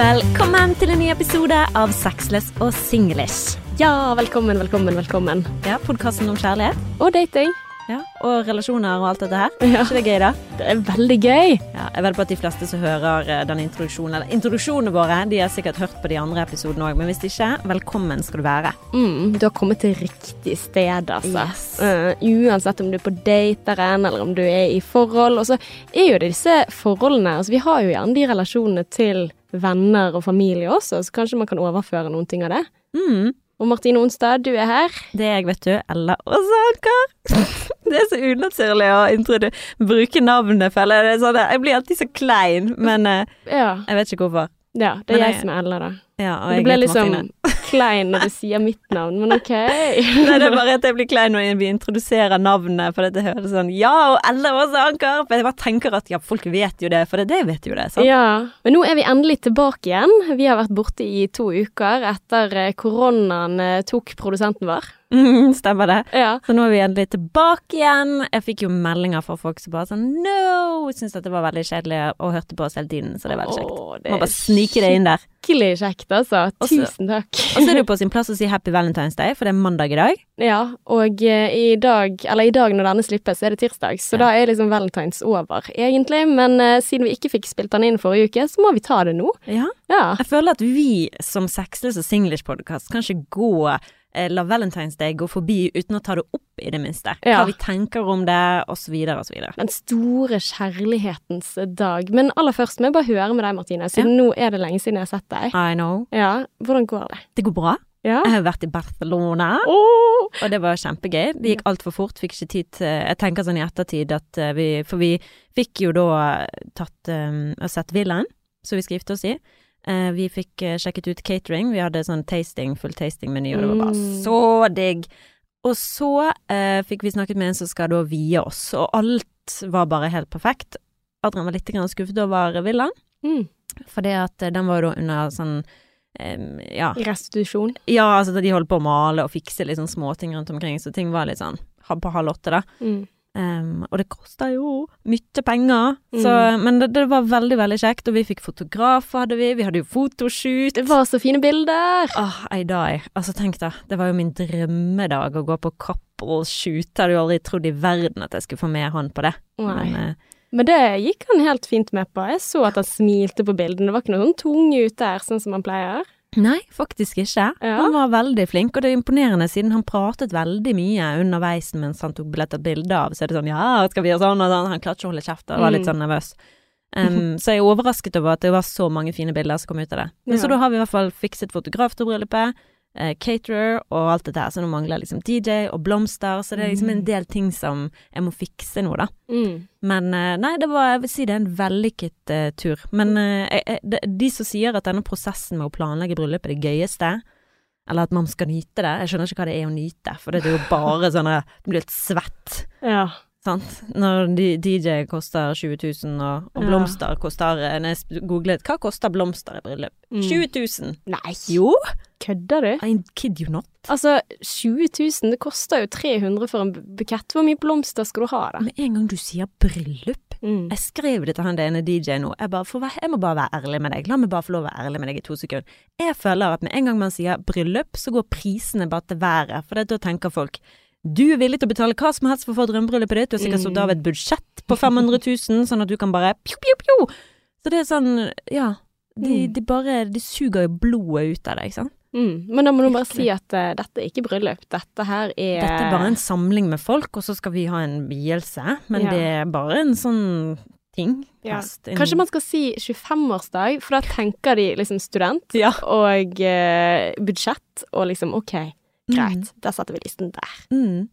Velkommen til en ny episode av Sexless og singlish. Ja, velkommen, velkommen, velkommen. Ja, Podkasten om kjærlighet Og dating. ja, og relasjoner og alt dette her. Ja. ikke det gøy, da? Det er veldig gøy. Ja, jeg vet på at de fleste som hører denne den introduksjonen, eller introduksjonene våre, de har sikkert hørt på de andre episodene òg, men hvis ikke, velkommen skal du være. Mm, du har kommet til riktig sted, altså. Yes. Uh, uansett om du er på dateren, eller om du er i forhold. Og så er jo det disse forholdene altså Vi har jo gjerne de relasjonene til venner og familie også, så kanskje man kan overføre noen ting av det. Mm. Og Martine Onstad, du er her. Det er jeg, vet du. Ella Åsaker. Det er så unaturlig å introdu- bruke navnet, føler jeg. Sånn, jeg blir alltid så klein, men eh, Ja, jeg vet ikke hvorfor. ja det er Men jeg jeg- som er Ella, da. Ja, og Det jeg ble heter liksom Martine. klein når du sier mitt navn, men OK. Nei, det er bare at jeg blir klein når vi introduserer navnet, for det høres sånn Ja, og Ella Åse Anker! For jeg bare tenker at ja, folk vet jo det, for det, det vet jo det. sant? Ja, men nå er vi endelig tilbake igjen. Vi har vært borte i to uker etter eh, koronaen eh, tok produsenten vår. Mm, stemmer det. Ja. Så nå er vi endelig tilbake igjen. Jeg fikk jo meldinger fra folk som bare sånn No! Syns det var veldig kjedelig og hørte på oss hele tiden, så det er veldig kjekt. Åh, det Må bare snike det inn der. Skikkelig kjekt, altså. Tusen takk. Og så er det jo på sin plass å si Happy Valentine's Day, for det er mandag i dag. Ja, og eh, i dag, eller i dag når denne slippes, så er det tirsdag, så Ja. da er liksom valentines over, egentlig. Men uh, siden vi ikke fikk spilt den inn forrige uke, så må vi ta det nå. Ja. Ja. Jeg føler at vi som Sexless og Singlish-podkast kan ikke gå La Valentine's Day gå forbi uten å ta det opp, i det minste. Ja. Hva vi tenker om det, så videre. Den store kjærlighetens dag. Men aller først må jeg bare høre med deg, Martine, siden nå er det lenge siden jeg har sett deg. I know. Ja, hvordan går det? Det går bra. Ja? Jeg har vært i Barcelona, oh! og det var kjempegøy. Det gikk altfor fort, fikk ikke tid til Jeg tenker sånn i ettertid at eh, vi For vi fikk jo da tatt um, og sett villaen, som vi skal gifte oss i. Eh, vi fikk eh, sjekket ut catering. Vi hadde sånn tasting, full tasting-meny, og det var bare Mm. så digg. Og så eh, fikk vi snakket med en som skal da vie oss, og alt var bare helt perfekt. Adrian var litt skuffet over villaen, Mm. for eh, den var jo da under sånn em, ja, Restitusjon. ja, altså de holdt på å male og fikse litt sånn småting rundt omkring, så ting var litt sånn på halv åtte, da. Mm. Em, og det kosta jo mye penger, så, Mm. men det, det var veldig, veldig kjekt. Og vi fikk fotografer, hadde vi. Vi hadde jo fotoshoot. Det var så fine bilder! Åh, I die. Altså, tenk da. Det var jo min drømmedag å gå på couple-shoot. Jeg hadde jo aldri trodd i verden at jeg skulle få med han på det. Men uh, Men det gikk han helt fint med på. Jeg så at han smilte på bildene. Det var ikke noe sånn tung ut der, sånn som han pleier. Nei, faktisk ikke. Ja. Han var veldig flink, og det er imponerende siden han pratet veldig mye underveis mens han tok billetter og bilder av. Så er det sånn ja, skal vi gjøre sånn og sånn. Han klarte ikke å holde kjeft og var litt Mm. sånn nervøs. Um, så jeg er overrasket over at det var så mange fine bilder som kom ut av det. Men Ja. Så da har vi i hvert fall fikset fotograf til bryllupet, eh, caterer og alt dette her. Så nå mangler jeg liksom DJ og blomster, så det er liksom en Mm. del ting som jeg må fikse nå, da. Mm. Men eh, nei, det var, jeg vil si det er en vellykket eh, tur. Men eh, jeg- de, de som sier at denne prosessen med å planlegge bryllup er det gøyeste, eller at man skal nyte det, jeg skjønner ikke hva det er å nyte, for det er jo bare sånn at du blir helt svett. Ja. Sant? Når DJ koster 20 000, og, og Ja. blomster koster eh, Når jeg googlet hva koster blomster i bryllup? Mm. 20 000! Nei, Jo! Kødder du? I kid you not. Altså, 20 000, det koster jo 300 for en bukett. Hvor mye blomster skal du ha, da? Med en gang du sier bryllup Mm. Jeg skrev det til han ene DJ nå. Jeg, bare, jeg må bare være ærlig med deg. La meg bare få lov å være ærlig med deg i to sekunder. Jeg føler at med en gang man sier bryllup, så går prisene bare til været. For det, da tenker folk du er villig til å betale hva som helst for å få drømmebryllupet ditt. Du har sikkert Mm. satt av et budsjett på 500 000, sånn at du kan bare pjo, pjo, pjo. Så det er sånn, ja. De, Mm. de bare De suger jo blodet ut av deg, ikke sant. Mm. Men da må du bare si at uh, dette er ikke bryllup. Dette her er Dette er bare en samling med folk, og så skal vi ha en vielse. Men Ja. det er bare en sånn ting. Ja. En- Kanskje man skal si 25-årsdag, for da tenker de liksom student Ja. og uh, budsjett, og liksom ok, greit, Mm. da setter vi listen der. Mm.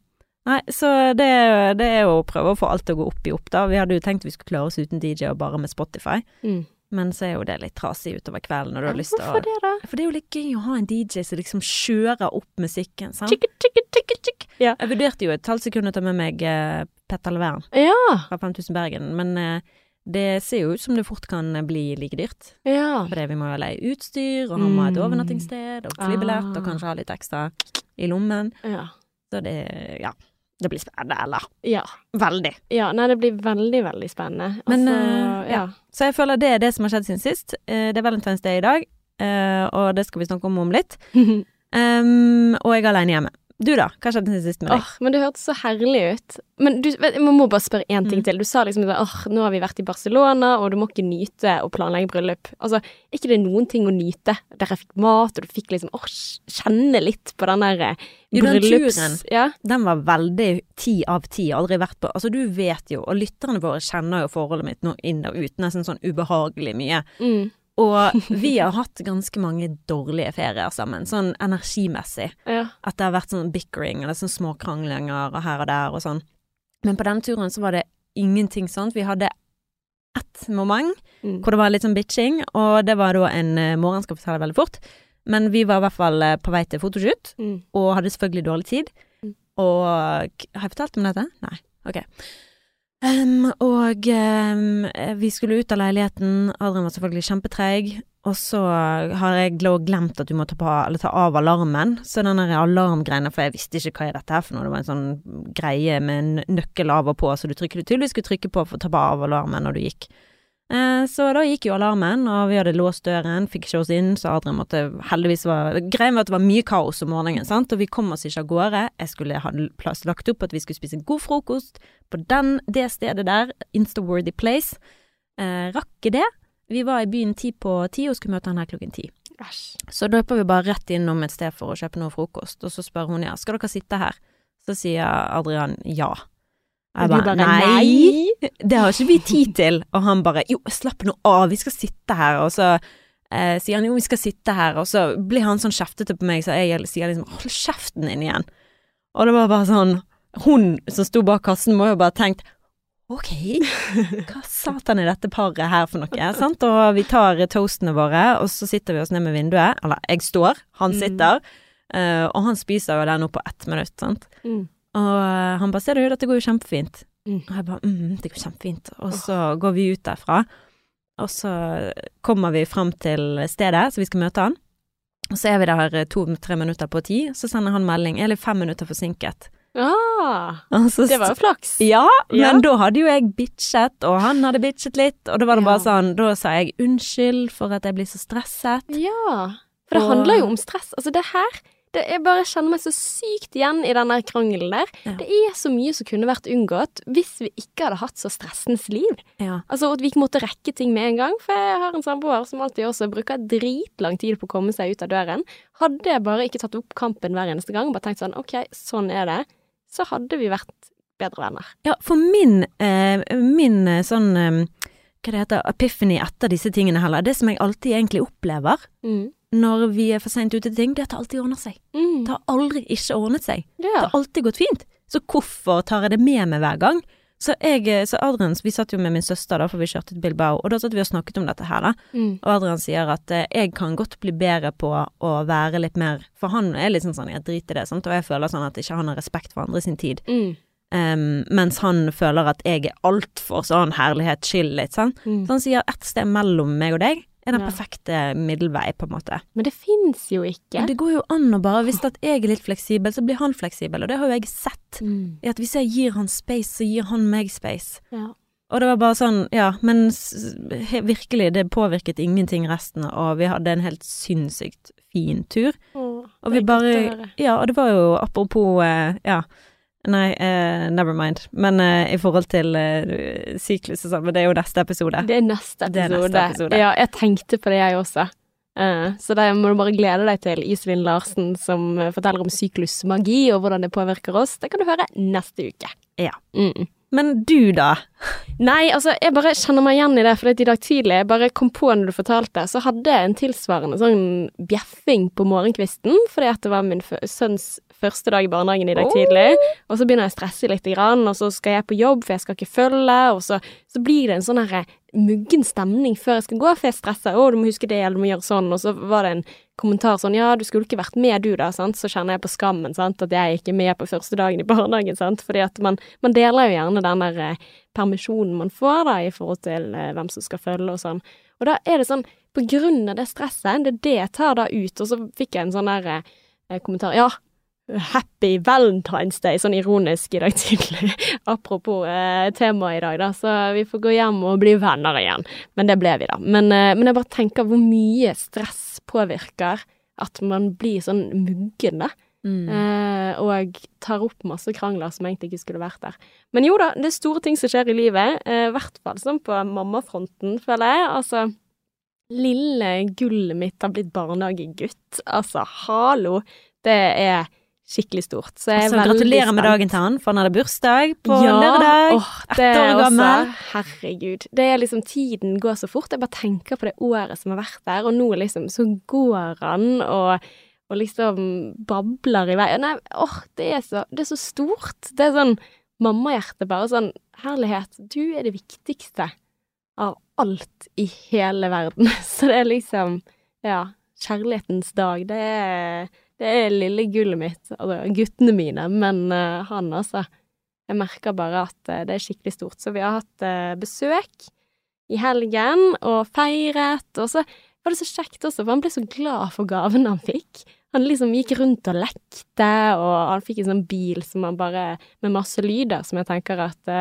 Nei, så det, det er jo å prøve å få alt til å gå opp i opp, da. Vi hadde jo tenkt vi skulle klare oss uten DJ og bare med Spotify, Mm. Men så er jo det litt trasig utover kvelden når du har lyst til å Hvorfor det, da? For det er jo litt gøy å ha en DJ som liksom kjører opp musikken, sant. Tjikk, tjikk, tjikk, tjikk. Ja. Jeg vurderte jo et halvt sekund å ta med meg uh, Petter Levern Ja, fra 5000 Bergen, men uh, det ser jo ut som det fort kan bli like dyrt. ja. For vi må jo leie utstyr, og han må ha et Mm. overnattingssted, og flybillett, Ah. og kanskje ha litt ekstra i lommen. ja. Så det, ja. Det blir spennende, eller? Ja. Veldig. ja. Nei, det blir veldig, veldig spennende. Men, altså, eh, ja. Så jeg føler det er det som har skjedd siden sist. Eh, det er Valentine's Day i dag, eh, og det skal vi snakke om om litt. Um, og jeg er alene hjemme. Du da, hva skjedde siden sist med deg? Åh, men det hørtes så herlig ut. Men du, vet, jeg må bare spørre én ting Mm. til. Du sa liksom at åh, nå har vi vært i Barcelona, og du må ikke nyte å planlegge bryllup. Altså, er ikke det noen ting å nyte? Der jeg fikk mat, og du fikk liksom åh, kjenne litt på den der bryllups... Jo, den turen. Ja. Den var veldig ti av ti. Aldri vært på Altså, du vet jo, og lytterne våre kjenner jo forholdet mitt nå inn og ut, nesten sånn ubehagelig mye. Mm. Og vi har hatt ganske mange dårlige ferier sammen, sånn energimessig. ja. At det har vært sånn bickering eller sånn småkranglinger og her og der og sånn. Men på den turen så var det ingenting sånt. Vi hadde ett moment Mm. hvor det var litt sånn bitching, og det var da en eh, morgen, skal fortelle veldig fort. Men vi var i hvert fall eh, på vei til fotoshoot, Mm. og hadde selvfølgelig dårlig tid. Mm. Og Har jeg fortalt om dette? Nei. Ok. Em, og um, vi skulle ut av leiligheten. Adrian var selvfølgelig kjempetreig. Og så har jeg glemt at du må ta, på, ta av alarmen. Så den alarmgreiene, for jeg visste ikke hva er dette her for noe. Det var en sånn greie med en nøkkel av og på, så du trykket, tydeligvis skulle trykke på for å ta på av alarmen når du gikk. Eh, så da gikk jo alarmen, og vi hadde låst døren, fikk ikke oss inn, så Adrian måtte heldigvis var Greia var at det var mye kaos om morgenen, sant, og vi kom oss ikke av gårde. Jeg skulle ha plass lagt opp at vi skulle spise god frokost på den, det stedet der, Instaworthy Place. Eh, rakk ikke det. Vi var i byen ti på ti og skulle møte han her klokken ti. Æsj. Så løper vi bare rett innom et sted for å kjøpe noe frokost, og så spør hun ja, skal dere sitte her? Så sier Adrian ja. Jeg bare, nei, det har ikke vi tid til. Og han bare jo, slapp nå av, vi skal sitte her. Og så eh, sier han jo, vi skal sitte her, og så blir han sånn kjeftete på meg, så jeg sier liksom hold kjeften din igjen. Og det var bare sånn Hun som sto bak kassen, må jo bare tenkt Ok, hva satan er dette paret her for noe? Sant? Og vi tar toastene våre, og så sitter vi oss ned med vinduet. Eller jeg står, han Mm. sitter. eh, og han spiser jo den nå på ett minutt, sant. Mm. Og eh, han bare 'ser du, dette går jo kjempefint'. Mm. Og jeg bare 'mm, det går kjempefint'. Og så går vi ut derfra, og så kommer vi fram til stedet, så vi skal møte han. Og så er vi der to-tre minutter på ti, så sender han melding 'jeg er litt fem minutter forsinket'. Ah, Og så det var jo flaks. ja, Ja. men da hadde jo jeg bitchet, og han hadde bitchet litt, og da var det bare sånn Da sa jeg unnskyld for at jeg blir så stresset. Ja, for det Og- handler jo om stress. Altså det her det, Jeg bare kjenner meg så sykt igjen i den der krangelen der. Ja. Det er så mye som kunne vært unngått hvis vi ikke hadde hatt så stressens liv. Ja. Altså at vi ikke måtte rekke ting med en gang. For jeg har en samboer som alltid også bruker dritlang tid på å komme seg ut av døren. Hadde jeg bare ikke tatt opp kampen hver eneste gang, bare tenkt sånn ok, sånn er det, så hadde vi vært bedre venner. Ja, for min, eh, min eh, sånn eh, Hva det heter epiphany etter disse tingene heller, det som jeg alltid egentlig opplever Mm. Når vi er for seint ute til ting, det er at det alltid ordner seg. Mm. Det har aldri ikke ordnet seg. Det har alltid gått fint. Så hvorfor tar jeg det med meg hver gang? Så jeg, så Adrian, vi satt jo med min søster da, for vi kjørte til Bilbao, og da satt vi og snakket om dette her, da. Mm. Og Adrian sier at eh, jeg kan godt bli bedre på å være litt mer For han er litt sånn sånn, jeg driter i det, sant, og jeg føler sånn at ikke han har respekt for andre sin tid. Mm. Um, mens han føler at jeg er altfor sånn herlighet, chill litt, sånn. Mm. Så han sier et sted mellom meg og deg er den Ja. perfekte middelvei, på en måte. Men det fins jo ikke. Men det går jo an å bare Hvis at jeg er litt fleksibel, så blir han fleksibel, og det har jo jeg sett. Mm. I at hvis jeg gir han space, så gir han meg space. Ja. Og det var bare sånn, ja, men virkelig, det påvirket ingenting resten, og vi hadde en helt sinnssykt fin tur. Åh, Og vi bare. Ja, og det var jo apropos eh, Ja. Nei, uh, never mind. Men uh, i forhold til uh, syklus og sånn, men det er jo neste episode. Det er neste Det er episode. neste episode. Ja, jeg tenkte på det, jeg også. Uh, så det må du bare glede deg til Iselin Larsen som forteller om syklusmagi og hvordan det påvirker oss. Det kan du høre neste uke. Ja. Mm. Men du, da? Nei, altså, jeg bare kjenner meg igjen i det, for i dag tidlig, jeg bare kom på når du fortalte, så hadde jeg en tilsvarende sånn bjeffing på morgenkvisten, fordi at det var min sønns første dag i barnehagen i dag Oh. tidlig, og så begynner jeg å stresse litt, og så skal jeg på jobb, for jeg skal ikke følge, og så, så blir det en sånn her muggen stemning før jeg skal gå, for jeg stresser, å, du må huske det, eller du må gjøre sånn, og så var det en kommentar sånn, ja, du skulle ikke vært med du da, sant, så kjenner jeg på skammen, sant, at jeg ikke er med på første dagen i barnehagen, sant, fordi at man, man deler jo gjerne den der eh, permisjonen man får da, i forhold til eh, hvem som skal følge og sånn. Og da er det sånn, på grunn av det stresset, det er det jeg tar da ut, og så fikk jeg en sånn der eh, kommentar, ja, Happy Valentine's Day, sånn ironisk i dag tidlig. Apropos eh, temaet i dag, da. Så vi får gå hjem og bli venner igjen. Men det ble vi, da. Men, eh, men jeg bare tenker hvor mye stress påvirker at man blir sånn muggen, da. Mm. Eh, og tar opp masse krangler som egentlig ikke skulle vært der. Men jo da, det er store ting som skjer i livet. eh, I hvert fall sånn på mammafronten, føler jeg. Altså, lille gullet mitt har blitt barnehagegutt. Altså, hallo. Det er skikkelig stort. Så jeg er Så veldig gratulerer med dagen til han, for han hadde bursdag på ja, lørdag. Åh, det Ett år er gammel. Herregud. Det er liksom Tiden går så fort. Jeg bare tenker på det året som har vært der, og nå liksom så går han og, og liksom babler i vei. Nei, åh, det er så, det er så stort. Det er sånn mammahjerte, bare sånn Herlighet, du er det viktigste av alt i hele verden. Så det er liksom Ja, kjærlighetens dag. Det er det er lille gullet mitt, altså guttene mine, men uh, han altså. Jeg merker bare at uh, det er skikkelig stort. Så vi har hatt uh, besøk i helgen og feiret, og så var det så kjekt også, for han ble så glad for gaven han fikk. Han liksom gikk rundt og lekte, og han fikk en sånn bil som han bare Med masse lyder, som jeg tenker at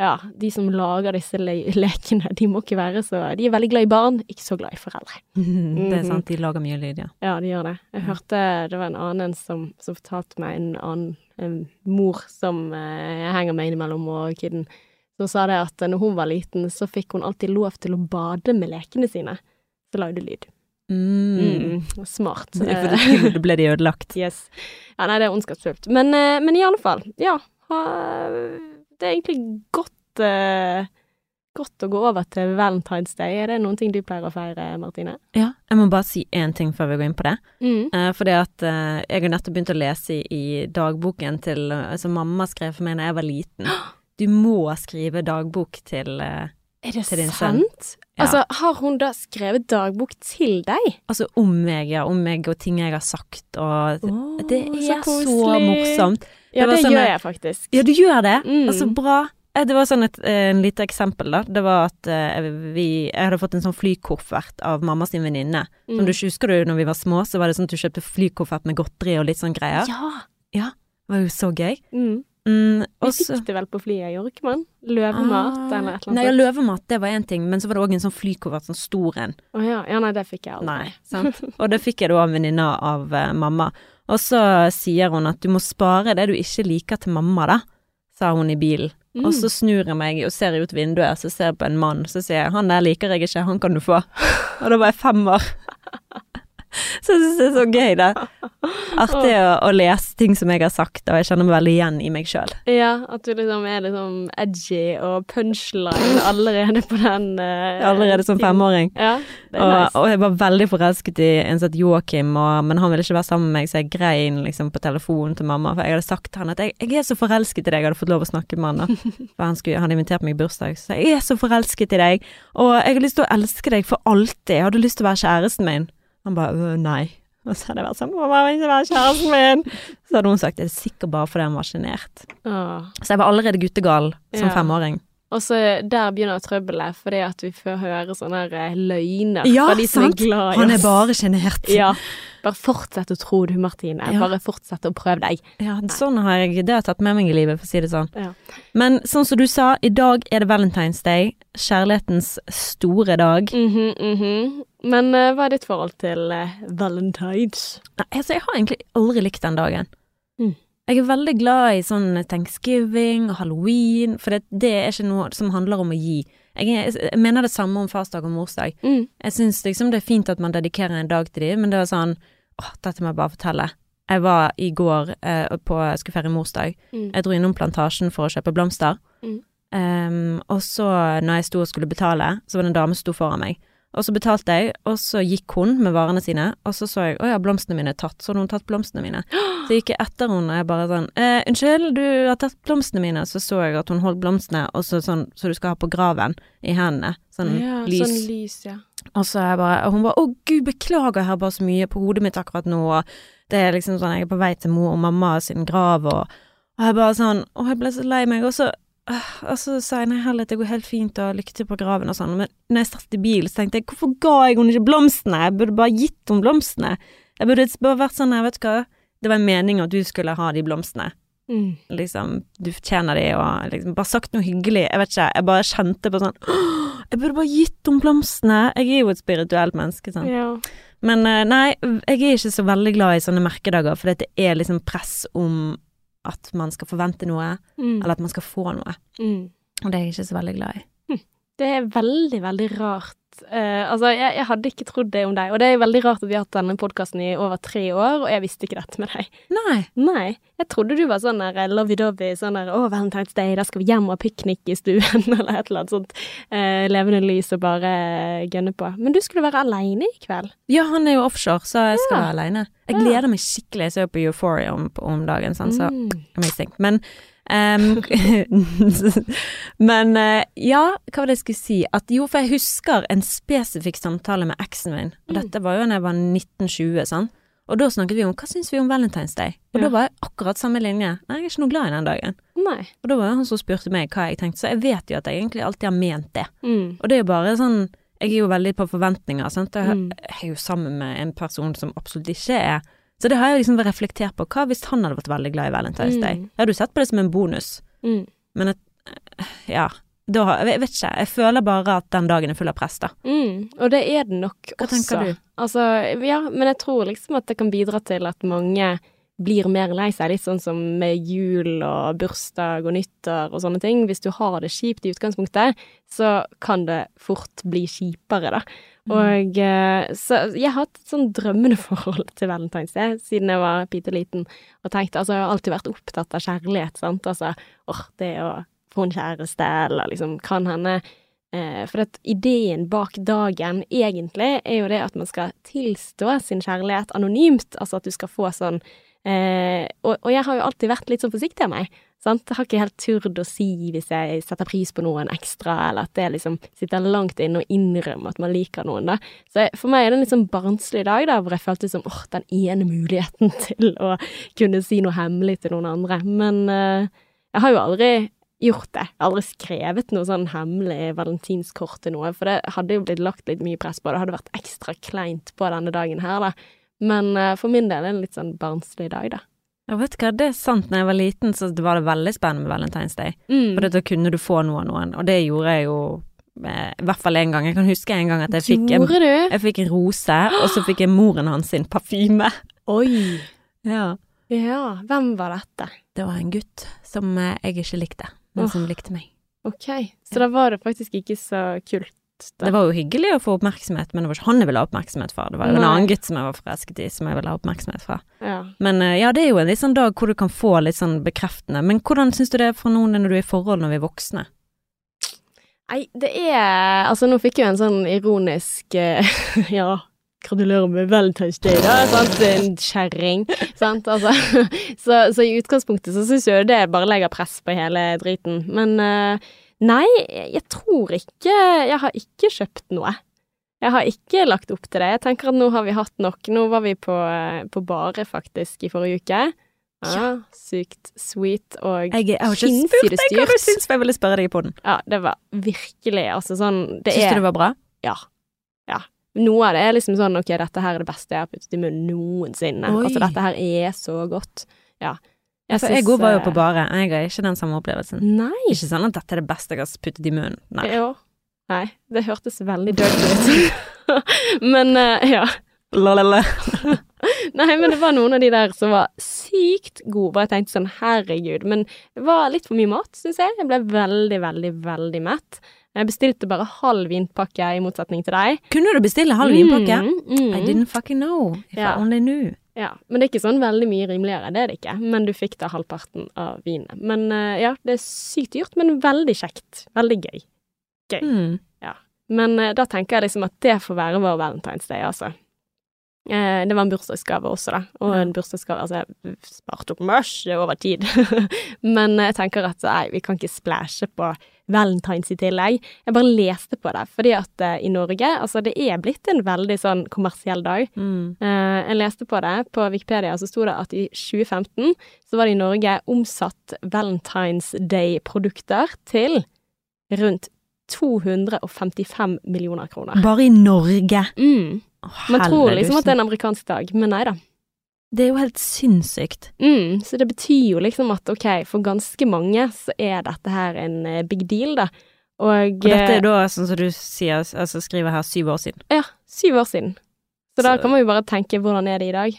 ja, de som lager disse le lekene, de må ikke være så De er veldig glad i barn, ikke så glad i foreldre. Det er sant, de lager mye lyd, ja. Ja, de gjør det. Jeg hørte det var en annen som, som fortalte meg, en annen en mor som eh, jeg henger med innimellom, og kiden, som sa det at når hun var liten, så fikk hun alltid lov til å bade med lekene sine. Så lagde lyd. Mm. Mm, smart. For da det ble de ødelagt. yes. Ja, nei, det er ondskapsfullt. Men, eh, men i alle fall, ja. Ha, det er egentlig godt uh, Godt å gå over til Valentine's Day. Er det noen ting du pleier å feire, Martine? Ja, jeg må bare si én ting før vi går inn på det. Mm. Uh, for det at uh, jeg har nettopp begynt å lese i, i dagboken til eh, Som mamma skrev for meg da jeg var liten. Du må skrive dagbok til eh, Er det Til din sønn. sant? Ja. Altså, har hun da skrevet dagbok til deg? Altså om meg, ja. Om meg og ting jeg har sagt, og Det er så, så morsomt. Ja, Det det sånn gjør jeg faktisk. Ja, du gjør det. Mm. Altså, bra. Eh, Det var sånn et eh, en lite eksempel, da. Det var at uh, vi Jeg hadde fått en sånn flykoffert av mamma sin venninne. Som Mm. du ikke husker du når vi var små, så var det sånn at du kjøpte flykoffert med godteri og litt sånn greier. Ja. ja. Det var jo så gøy. Mm. Mm, Vi og så fikk det vel på flyet, gjorde ikke man? Løvemat Ah, eller et eller Nei, ja, løvemat, det var én ting, men så var det òg en sånn flykoffert, sånn stor en. Å ja. ja, nei, det fikk jeg aldri. Nei, sant. Og det fikk jeg da av en venninne av uh, mamma. Og så sier hun at du må spare det du ikke liker til mamma, da, sa hun i bilen. Mm. Og så snur jeg meg og ser ut vinduet, så ser jeg på en mann, så sier jeg han der liker jeg ikke, han kan du få. Og da var jeg fem år. Så jeg synes det er så gøy, det. Artig å, å lese ting som jeg har sagt, og jeg kjenner meg veldig igjen i meg sjøl. Ja, at du liksom er liksom edgy og punchline allerede på den uh, Allerede som femåring. Ja, Og, nice. og jeg var veldig forelsket i en som het Joakim, og, men han ville ikke være sammen med meg, så jeg grein liksom på telefonen til mamma, for jeg hadde sagt til han at jeg, jeg er så forelsket i deg, jeg hadde fått lov å snakke med han da. For han skulle, han hadde invitert meg i bursdag, så jeg er så forelsket i deg, og jeg har lyst til å elske deg for alltid, jeg hadde lyst til å være kjæresten min. Han bare, «Øh, nei. Og så hadde jeg vært sånn, mamma, vil ikke være kjæresten min. Så hadde hun sagt, det er sikkert bare fordi han var sjenert. Så jeg var allerede guttegal som Ja. femåring. Og så der begynner trøbbelet, fordi at vi får høre sånne eh, løgner Ja, fra de som sant. er glad i oss. Han er bare sjenert. Ja. Bare fortsett å tro du, Martine. Ja. Bare fortsett å prøve deg. Ja, sånn har jeg det har jeg tatt med meg i livet, for å si det sånn. Ja. Men sånn som du sa, i dag er det Valentine's Day, kjærlighetens store dag. Mhm, mhm. Men uh, hva er ditt forhold til uh, valentines? Nei, Altså, jeg har egentlig aldri likt den dagen. Jeg er veldig glad i sånn thanksgiving og halloween, for det, det er ikke noe som handler om å gi. Jeg, er, jeg mener det samme om farsdag og morsdag. Mm. Jeg syns liksom det er fint at man dedikerer en dag til dem, men det var sånn Åh, dette må jeg bare fortelle. Jeg var i går eh, på Jeg skulle feire morsdag. Mm. Jeg dro innom Plantasjen for å kjøpe blomster. Mm. Um, og så, når jeg sto og skulle betale, så var det en dame som sto foran meg. Og så betalte jeg, og så gikk hun med varene sine, og så så jeg å ja, blomstene mine er tatt. Så hadde hun tatt blomstene mine. Så gikk jeg etter henne, og jeg bare sånn eh, unnskyld, du har tatt blomstene mine. Så så jeg at hun holdt blomstene, og så sånn så du skal ha på graven, i hendene. Sånn ja, lys. Sånn lys, ja. Og så jeg bare, og hun bare 'Å, gud, beklager, jeg har bare så mye på hodet mitt akkurat nå', og det er liksom sånn, jeg er på vei til mor og mamma sin grav, og, og jeg bare sånn Å, jeg ble så lei meg, og så og så sa jeg nei, heller, det går helt fint, og lykke til på graven og sånn, men når jeg satt i bilen, så tenkte jeg hvorfor ga jeg henne ikke blomstene? Jeg burde bare gitt henne blomstene. Jeg burde bare vært sånn, jeg vet hva, det var meningen at du skulle ha de blomstene. Mm. Liksom, du fortjener de, og liksom bare sagt noe hyggelig. Jeg vet ikke, jeg bare kjente på sånn Jeg burde bare gitt henne blomstene. Jeg er jo et spirituelt menneske, sant. Ja. Men eh, nei, jeg er ikke så veldig glad i sånne merkedager, for det er liksom press om at man skal forvente noe, Mm. eller at man skal få noe. Mm. Og det er jeg ikke så veldig glad i. Det er veldig, veldig rart. Eh, altså, jeg, jeg hadde ikke trodd det om deg, og det er veldig rart at vi har hatt denne podkasten i over tre år, og jeg visste ikke dette med deg. Nei. Nei, jeg trodde du var sånn der lovey-dovey, sånn der å, Valentine's Day, da skal vi hjem og ha piknik i stuen, eller et eller annet sånt Uh, levende lys og bare eh, gønne på. Men du skulle være aleine i kveld. Ja, han er jo offshore, så jeg skal Ja. være aleine. Jeg Ja. gleder meg skikkelig. Jeg ser jo på Euphoria om, om dagen, sånn, så Mm. amazing. Men ehm, Men eh, ja, hva var det jeg skulle si? At jo, for jeg husker en spesifikk samtale med eksen min, og Mm. dette var jo da jeg var 1920, sånn. Og da snakket vi om hva syns vi om Valentine's Day? Og Ja. da var jeg akkurat samme linje. Nei, jeg er ikke noe glad i den dagen. Nei. Og da var det han som spurte meg hva jeg tenkte, så jeg vet jo at jeg egentlig alltid har ment det. Mm. Og det er jo bare sånn Jeg er jo veldig på forventninger, sant. Jeg, Mm. jeg er jo sammen med en person som absolutt ikke er Så det har jeg liksom reflektert på. Hva hvis han hadde vært veldig glad i Valentine's Day? Mm. Jeg hadde jo sett på det som en bonus, Mm. men et, ja. Da, jeg vet ikke. Jeg føler bare at den dagen er full av press, da. Mm. Og det er det nok Hva også. tenker du? Altså, ja, men jeg tror liksom at det kan bidra til at mange blir mer lei seg, litt sånn som med jul og bursdag og nyttår og sånne ting. Hvis du har det kjipt i utgangspunktet, så kan det fort bli kjipere, da. Og eh, så jeg har hatt et sånn drømmende forhold til Valentine's Day siden jeg var bitte liten, og tenkte altså, jeg har alltid vært opptatt av kjærlighet, sant, altså, åh, det å få en kjæreste, eller liksom, kan hende Eh, for at ideen bak dagen egentlig er jo det at man skal tilstå sin kjærlighet anonymt, altså at du skal få sånn eh, og, og jeg har jo alltid vært litt sånn forsiktig av meg, sant. Jeg har ikke helt turt å si hvis jeg setter pris på noen ekstra, eller at det liksom sitter langt inne og innrømmer at man liker noen, da. Så for meg er det en litt sånn barnslig dag, da, hvor jeg følte som åh, den ene muligheten til å kunne si noe hemmelig til noen andre. Men eh, jeg har jo aldri gjort det. Jeg har aldri skrevet noe sånn hemmelig valentinskort til noe, for det hadde jo blitt lagt litt mye press på. Det hadde vært ekstra kleint på denne dagen her, da. Men eh, for min del er det en litt sånn barnslig dag, da. Ja, vet du hva, det er sant. Når jeg var liten, så var det veldig spennende med Valentine's Day. Mm. For da kunne du få noe av noen, og det gjorde jeg jo eh, i hvert fall en gang. Jeg kan huske en gang at jeg fikk en, jeg fikk en rose, og så fikk jeg moren hans sin parfyme. Oi. Ja. Ja, hvem var dette? Det var en gutt som eh, jeg ikke likte, men oh. som likte meg. Ok, så da var det faktisk ikke så kult. Det var jo hyggelig å få oppmerksomhet, men det var ikke han jeg ville ha oppmerksomhet fra. Det var jo en annen gutt som jeg var forelsket i, som jeg ville ha oppmerksomhet fra. Ja. Men eh, ja, det er jo en litt sånn dag hvor du kan få litt sånn bekreftende. Men hvordan syns du det er for noen når du er i forhold når vi er voksne? Nei, det er Altså, nå fikk jeg jo en sånn ironisk eh, Ja, gratulerer med Valentine's Day, da. Sant? En kjerring. Sant, altså. Så, så i utgangspunktet så syns jeg jo det bare legger press på hele driten. Men eh, nei, jeg tror ikke Jeg har ikke kjøpt noe. Jeg har ikke lagt opp til det. Jeg tenker at nå har vi hatt nok. Nå var vi på, eh, på Bare, faktisk, i forrige uke. Ja, sykt sweet og Jeg, jeg har ikke spurt deg hva du dyrt. syns, for jeg ville spørre deg på den. Ja, det var virkelig altså sånn det Syns er, du det var bra? Ja. Ja. Noe av det er liksom sånn ok, dette her er det beste jeg har puttet i munnen noensinne. Oi. Altså dette her er så godt. Ja. Ja, for jeg òg var jo eh, på bare. Jeg har ikke den samme opplevelsen. Nei. Ikke sånn at dette er det beste jeg har puttet i munnen. Nei. Jo. Nei, det hørtes veldig dirty ut. men uh, ja. Lalala. Nei, men det var noen av de der som var sykt gode, og jeg tenkte sånn herregud. Men det var litt for mye mat, syns jeg. Jeg ble veldig, veldig, veldig mett. Jeg bestilte bare halv vinpakke, i motsetning til deg. Kunne du bestille halv vinpakke? Mm, mm. I didn't fucking know. If Ja. I only knew. Ja, men det er ikke sånn veldig mye rimeligere, det er det ikke. Men du fikk da halvparten av vinene. Men eh, ja, det er sykt dyrt, men veldig kjekt. Veldig gøy. Gøy. Mm. Men eh, da tenker jeg liksom at det får være vår Valentine's Day, altså. Eh, det var en bursdagsgave også, da. Og en bursdagsgave Altså, jeg sparte opp masse over tid. men jeg tenker at nei, vi kan ikke splæsje på Valentine's i tillegg. Jeg bare leste på det, fordi at eh, i Norge Altså, det er blitt en veldig sånn kommersiell dag. Mm. Eh, jeg leste på det, på Wikipedia så sto det at i 2015 så var det i Norge omsatt Valentine's Day-produkter til rundt 255 millioner kroner. Bare i Norge. Mm. Man tror liksom at det er en amerikansk dag, men nei da. Det er jo helt sinnssykt. Mm, så det betyr jo liksom at ok, for ganske mange så er dette her en eh, big deal, da. Og, Og dette eh, er da, sånn som du sier, altså skriver her, syv år siden. Ja, syv år siden. Så da kan man jo bare tenke hvordan er det i dag?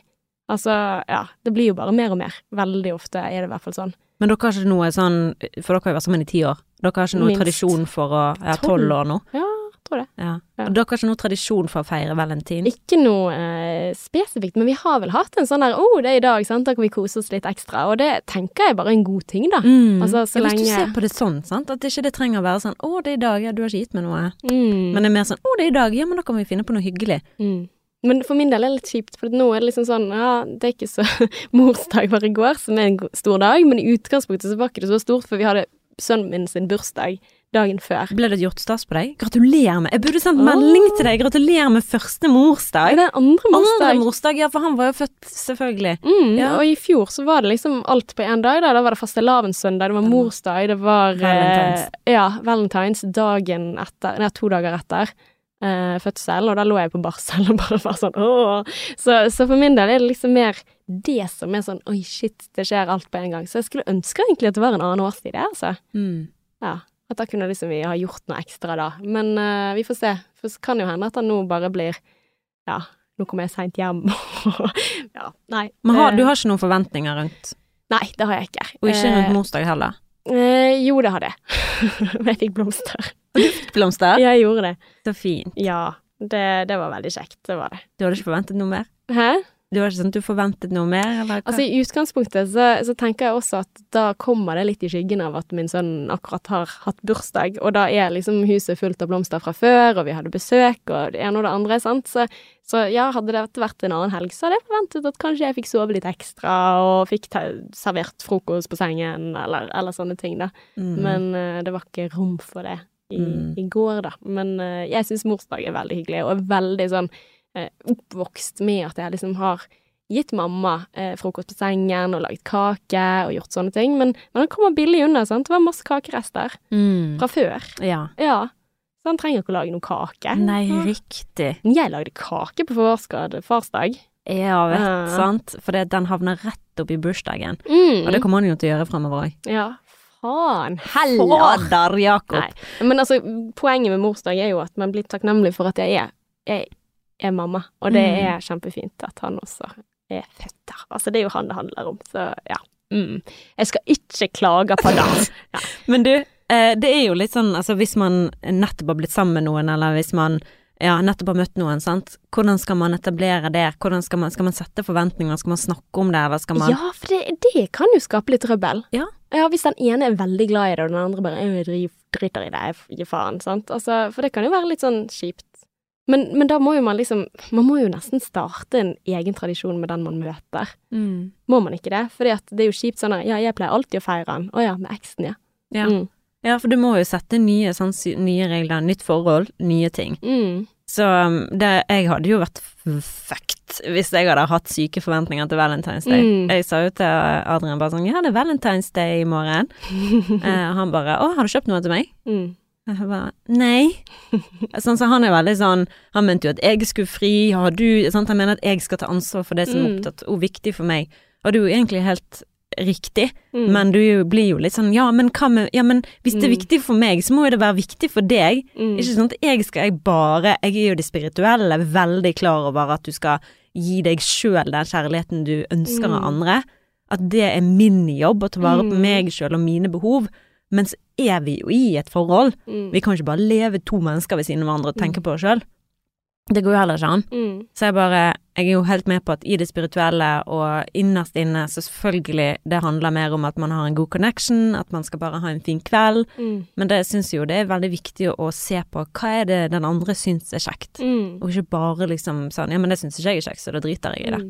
Altså, ja, det blir jo bare mer og mer. Veldig ofte er det i hvert fall sånn. Men dere har ikke noe sånn, for dere har jo vært sammen i ti år, dere har ikke noe Minst. tradisjon for å, ja, Tolv. år nå. Ja, tror det. Ja. Ja. Og dere har ikke noe tradisjon for å feire valentin? Ikke noe eh, spesifikt, men vi har vel hatt en sånn der 'Å, oh, det er i dag', sant, da kan vi kose oss litt ekstra. Og det tenker jeg bare er en god ting, da. Mm. Altså, så ja, hvis du ser på det sånn, sant, at ikke det trenger å være sånn 'Å, det er i dag, ja, du har ikke gitt meg noe', Mm. men det er mer sånn 'Å, det er i dag, ja, men da kan vi finne på noe hyggelig'. Mm. Men for min del er det litt kjipt, for nå er det liksom sånn Ja, det er ikke så Morsdag var i går, som er en stor dag, men i utgangspunktet så var ikke det så stort, for vi hadde sønnen min sin bursdag dagen før. Ble det gjort stas på deg? Gratulerer med Jeg burde sendt melding til deg! Gratulerer med første morsdag! det er andre morsdag? Andre morsdag, ja, for han var jo født, selvfølgelig. Mm, Ja. Og i fjor så var det liksom alt på én dag. Da Da var det fastelavnssøndag, det var morsdag, det var Valentines. Eh, ja, valentines dagen etter Nei, to dager etter eh, fødsel, og da lå jeg på barsel og bare var sånn åh. Så, så for min del er det liksom mer det som er sånn oi, shit, det skjer alt på en gang. Så jeg skulle ønske egentlig at det var en annen årstid, det, altså. Mm. Ja. At da kunne liksom vi ha gjort noe ekstra da. Men eh, vi får se. For det kan jo hende at han nå bare blir Ja, nå kommer jeg seint hjem. ja, nei. Men har, du har ikke noen forventninger rundt Nei, det har jeg ikke. Og ikke Eh, rundt morsdag heller? Eh, jo, det hadde jeg. jeg fikk blomster. Blomster? Jeg gjorde det. Så fint. Ja, det, det var veldig kjekt. Det var det. Du hadde ikke forventet noe mer? Hæ? Det var ikke sånn at du forventet noe mer, eller? Altså, i utgangspunktet så, så tenker jeg også at da kommer det litt i skyggen av at min sønn akkurat har hatt bursdag, og da er liksom huset fullt av blomster fra før, og vi hadde besøk, og det ene og det andre, sant. Så, så ja, hadde det vært en annen helg, så hadde jeg forventet at kanskje jeg fikk sove litt ekstra, og fikk servert frokost på sengen, eller, eller sånne ting, da. Mm. Men uh, det var ikke rom for det i, Mm. i går, da. Men uh, jeg syns morsdag er veldig hyggelig, og er veldig sånn oppvokst med at jeg liksom har gitt mamma eh, frokost på sengen og laget kake og gjort sånne ting. Men, men han kommer billig unna, sant. Det var masse kakerester Mm. fra før. Ja. Ja. Så han trenger ikke å lage noe kake. Nei, Ja. riktig. Men jeg lagde kake på farsdag. Ja, vet Ja. sant. For det, den havner rett opp i bursdagen. Mm. Og det kommer han jo til å gjøre fremover òg. Ja, faen. Fader, Jakob! Nei. Men altså, poenget med morsdag er jo at man blir takknemlig for at jeg er, jeg er mamma, og det Mm. er kjempefint at han også er født der. Altså, det er jo han det handler om, så ja. Mm. Jeg skal ikke klage på det. Ja. Men du, eh, det er jo litt sånn, altså hvis man nettopp har blitt sammen med noen, eller hvis man ja, nettopp har møtt noen, sant. Hvordan skal man etablere det? Hvordan skal man, skal man sette forventninger? Skal man snakke om det, eller skal man ja, for det, det kan jo skape litt trøbbel. Ja. Ja, hvis den ene er veldig glad i det, og den andre bare «Øh, jeg driter i det, jeg gir faen, sant. Altså, for det kan jo være litt sånn kjipt. Men, men da må jo man liksom Man må jo nesten starte en egen tradisjon med den man møter. Mm. Må man ikke det? Fordi det er jo kjipt sånn at ja, jeg pleier alltid å feire den. Å ja, med eksen, ja. Ja. Mm. ja, for du må jo sette nye, sånn, nye regler, nytt forhold, nye ting. Mm. Så um, det, jeg hadde jo vært fucked hvis jeg hadde hatt syke forventninger til Valentine's Day. Mm. Jeg sa jo til Adrian bare sånn Ja, det er Valentine's Day i morgen. eh, han bare Å, har du kjøpt noe til meg? Mm. Jeg bare Nei. sånn, så han er veldig sånn Han mente jo at jeg skulle fri, har du sant? Han mener at jeg skal ta ansvar for det som er Mm. opptatt og viktig for meg. Og det er jo egentlig helt riktig, Mm. men du blir jo litt sånn Ja, men med Ja, men hvis det er Mm. viktig for meg, så må jo det være viktig for deg. Mm. Ikke sånn at jeg skal jeg bare Jeg er jo det spirituelle, veldig klar over at du skal gi deg sjøl den kjærligheten du ønsker av Mm. andre. At det er min jobb å ta vare på Mm. meg sjøl og mine behov. Men så er vi jo i et forhold. Mm. Vi kan ikke bare leve to mennesker ved siden av hverandre og tenke på oss sjøl. Det går jo heller ikke an. Mm. Så jeg bare Jeg er jo helt med på at i det spirituelle og innerst inne, så selvfølgelig det handler mer om at man har en god connection, at man skal bare ha en fin kveld. Mm. Men det syns jo det er veldig viktig å, å se på hva er det den andre syns er kjekt. Mm. Og ikke bare liksom sånn Ja, men det syns ikke jeg er kjekt, så da driter jeg i det.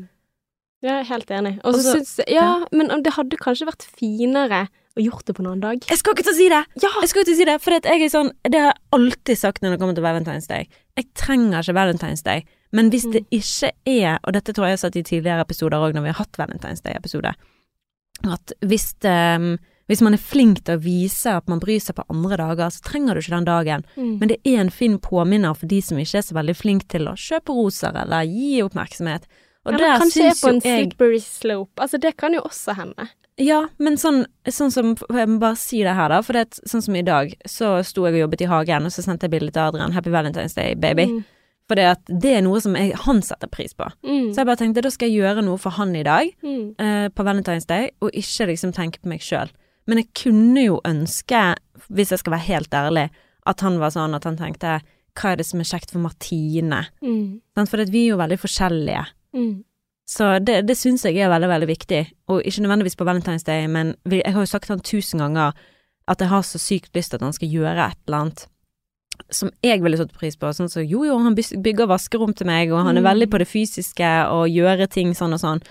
Mm. Ja, helt enig. Og så syns jeg Ja, men det hadde kanskje vært finere å gjort det på en annen dag. Jeg skal ikke til å si det! Ja! Jeg skal ikke til å si det, for jeg er sånn Det har jeg alltid sagt når det kommer til Valentine's Day. Jeg trenger ikke Valentine's Day, men hvis det ikke er, og dette tror jeg jeg har sagt i tidligere episoder òg når vi har hatt Valentine's Day-episode, at hvis det hvis man er flink til å vise at man bryr seg på andre dager, så trenger du ikke den dagen. Mm. Men det er en fin påminner for de som ikke er så veldig flink til å kjøpe roser eller gi oppmerksomhet, Og Eller kanskje er på en slippery slope. Altså, det kan jo også hende. Ja, men sånn, sånn som Jeg må bare si det her, da. For det, er sånn som i dag, så sto jeg og jobbet i hagen, og så sendte jeg bilde til Adrian. Happy Valentine's Day, baby. Mm. For det, er noe som jeg, han setter pris på. Mm. Så jeg bare tenkte da skal jeg gjøre noe for han i dag, Mm. eh, på Valentine's Day, og ikke liksom tenke på meg sjøl. Men jeg kunne jo ønske, hvis jeg skal være helt ærlig, at han var sånn at han tenkte hva er det som er kjekt for Martine? Mm. For vi er jo veldig forskjellige. Mm. Så det, det syns jeg er veldig, veldig viktig. Og ikke nødvendigvis på Valentine's Day, men jeg har jo sagt til han tusen ganger at jeg har så sykt lyst til at han skal gjøre et eller annet som jeg ville satt pris på. Sånn så jo, jo, han bygger vaskerom til meg, og han er Mm. veldig på det fysiske og gjøre ting sånn og sånn.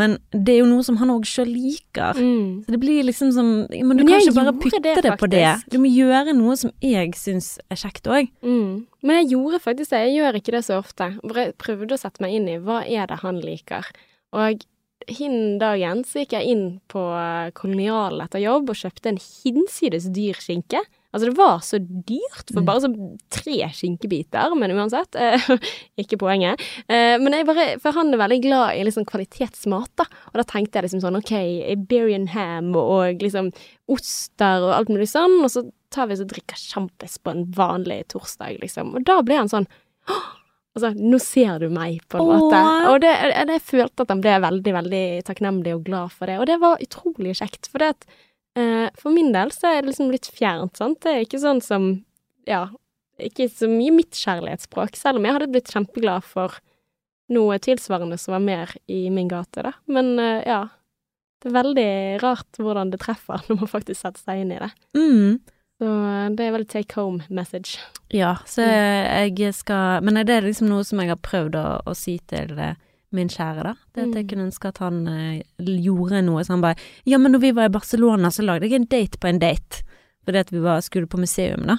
Men det er jo noe som han òg sjøl liker. Mm. Så det blir liksom som Men du Men kan ikke bare putte det, det, på det. Du må gjøre noe som jeg syns er kjekt òg. Mm. Men jeg gjorde faktisk det. Jeg gjør ikke det så ofte. Jeg prøvde å sette meg inn i hva er det han liker. Og hin dagen så gikk jeg inn på Kolonial etter jobb og kjøpte en hinsides dyr skinke. Altså det var så dyrt for Mm. bare så tre skinkebiter, men uansett. Eh, ikke poenget. Eh, men jeg bare, for han er veldig glad i liksom kvalitetsmat, da. Og da tenkte jeg liksom sånn OK, Iberian ham og liksom oster og alt mulig sånn, og så tar vi og drikker sjampis på en vanlig torsdag, liksom. Og da ble han sånn «Åh!» Altså, nå ser du meg, på en Åh. måte. Og det, jeg, jeg følte at han ble veldig, veldig takknemlig og glad for det. Og det var utrolig kjekt, for det at For min del så er det liksom litt fjernt, sant. Det er ikke sånn som Ja, ikke så mye mitt kjærlighetsspråk, selv om jeg hadde blitt kjempeglad for noe tilsvarende som var mer i min gate, da. Men eh, ja. Det er veldig rart hvordan det treffer når man faktisk setter seg inn i det. Mm. Så eh, det er vel take home message. Ja, så jeg skal Men det er liksom noe som jeg har prøvd å, å si til eh, min kjære, da. Det at jeg Mm. kunne ønske at han eh, gjorde noe. Så han bare Ja, men når vi var i Barcelona, så lagde jeg en date på en date. Fordi at vi var, skulle på museum, da.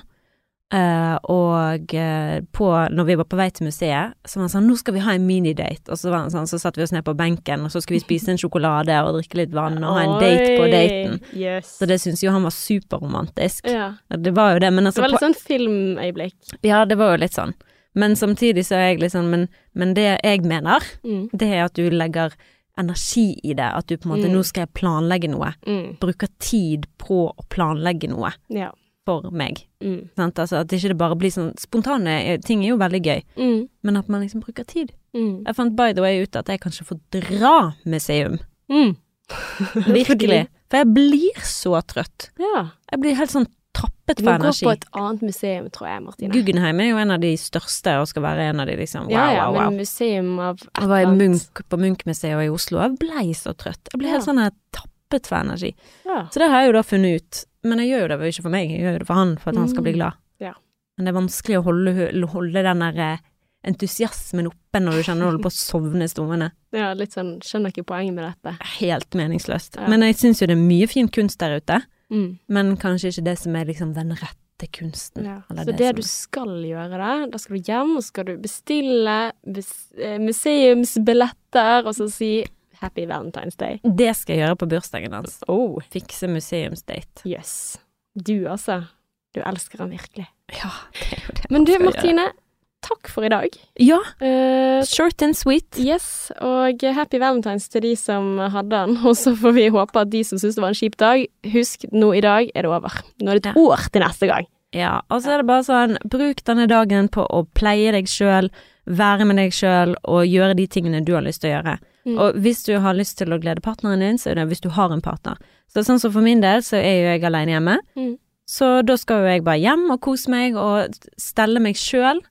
Eh, og eh, på, når vi var på vei til museet, så var han sånn 'Nå skal vi ha en minidate'. Og så var han sånn, så satte vi oss ned på benken, og så skulle vi spise en sjokolade og drikke litt vann og ha en date på daten. Yes. Så det syns jo han var superromantisk. ja. Det var jo det, men Det altså var på, litt sånn filmøyeblikk. Ja, det var jo litt sånn. Men samtidig så er jeg litt sånn Men, men det jeg mener, Mm. det er at du legger energi i det. At du på en måte Mm. Nå skal jeg planlegge noe. Mm. Bruker tid på å planlegge noe Ja. for meg. Mm. Sant? Altså at ikke det bare blir sånn Spontane eh, ting er jo veldig gøy, Mm. men at man liksom bruker tid. Mm. Jeg fant by the way ut at jeg kanskje får få dra museum. Virkelig. For jeg blir så trøtt. Ja. Jeg blir helt sånn tappet Du for må gå energi. på et annet museum, tror jeg, Martine. Guggenheim er jo en av de største og skal være en av de liksom wow, ja, ja, wow, wow. men museum av et Jeg var i. Munch, på Munch-museet i Oslo, jeg blei så trøtt. Jeg ble helt Ja. sånn her tappet for energi. Ja. Så det har jeg jo da funnet ut. Men jeg gjør jo det ikke for meg, jeg gjør det for han, for at han skal bli Mm. glad. Ja. Men det er vanskelig å holde, holde den der eh, entusiasmen oppe når du kjenner du holder på å sovne stående. ja, litt sånn Skjønner ikke poenget med dette. Helt meningsløst. Ja. Men jeg syns jo det er mye fin kunst der ute, Mm. men kanskje ikke det som er liksom den rette kunsten. Ja. Så det det du skal gjøre da, da skal du hjem, og skal du bestille eh, museumsbilletter, og så si Happy Valentine's Day. Det skal jeg gjøre på bursdagen hans. Oh, Fikse museumsdate. yes. Du altså. Du elsker han virkelig. Ja, det er jo det. Men du, Martine, gjøre. Takk for i dag. Ja, Uh, short and sweet. yes, og happy valentines til de som hadde den. Og så får vi håpe at de som syntes det var en kjip dag, husk, nå i dag er det over. Nå er det et Ja. år til neste gang. Ja, og så er det bare sånn, bruk denne dagen på å pleie deg sjøl, være med deg sjøl og gjøre de tingene du har lyst til å gjøre. Mm. Og hvis du har lyst til å glede partneren din, så er det hvis du har en partner. Så sånn som for min del, så er jo jeg alene hjemme. Mm. Så da skal jo jeg bare hjem og kose meg og stelle meg sjøl.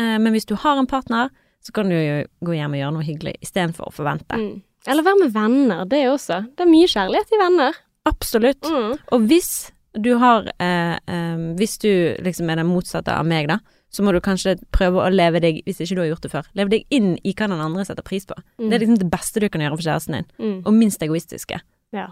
Eh, men hvis du har en partner, så kan du jo gå hjem og gjøre noe hyggelig istedenfor å forvente. Mm. Eller være med venner, det også. Det er mye kjærlighet i venner. Absolutt. Mm. Og hvis du har eh, eh, Hvis du liksom er den motsatte av meg, da, så må du kanskje prøve å leve deg, hvis ikke du har gjort det før, leve deg inn i hva den andre setter pris på. Mm. Det er liksom det beste du kan gjøre for kjæresten din, Mm. og minst egoistiske. Ja.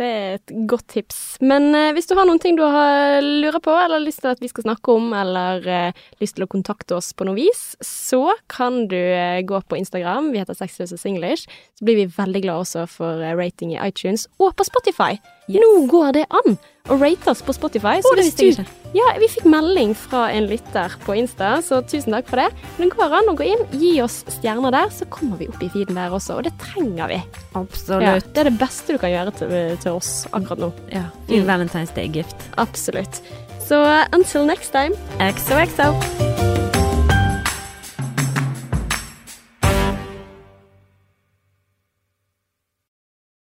Det er et godt tips. Men eh, hvis du har noen ting du har lurer på, eller lyst til at vi skal snakke om, eller eh, lyst til å kontakte oss på noe vis, så kan du eh, gå på Instagram. Vi heter Sexløse Singlish. Så blir vi veldig glad også for eh, rating i iTunes og på Spotify. Yes. Nå går det an! Og rate oss på Spotify. Å, det visste jeg ikke. Ja, vi fikk melding fra en lytter på Insta, så tusen takk for det. Men det går an å gå inn, gi oss stjerner der, så kommer vi opp i feeden der også. Og det trenger vi. Ja, det er det beste du kan gjøre til, til oss akkurat nå. Ja. Fin Mm. Valentine's Day-gift. Absolutt. Så until next time. XOXO.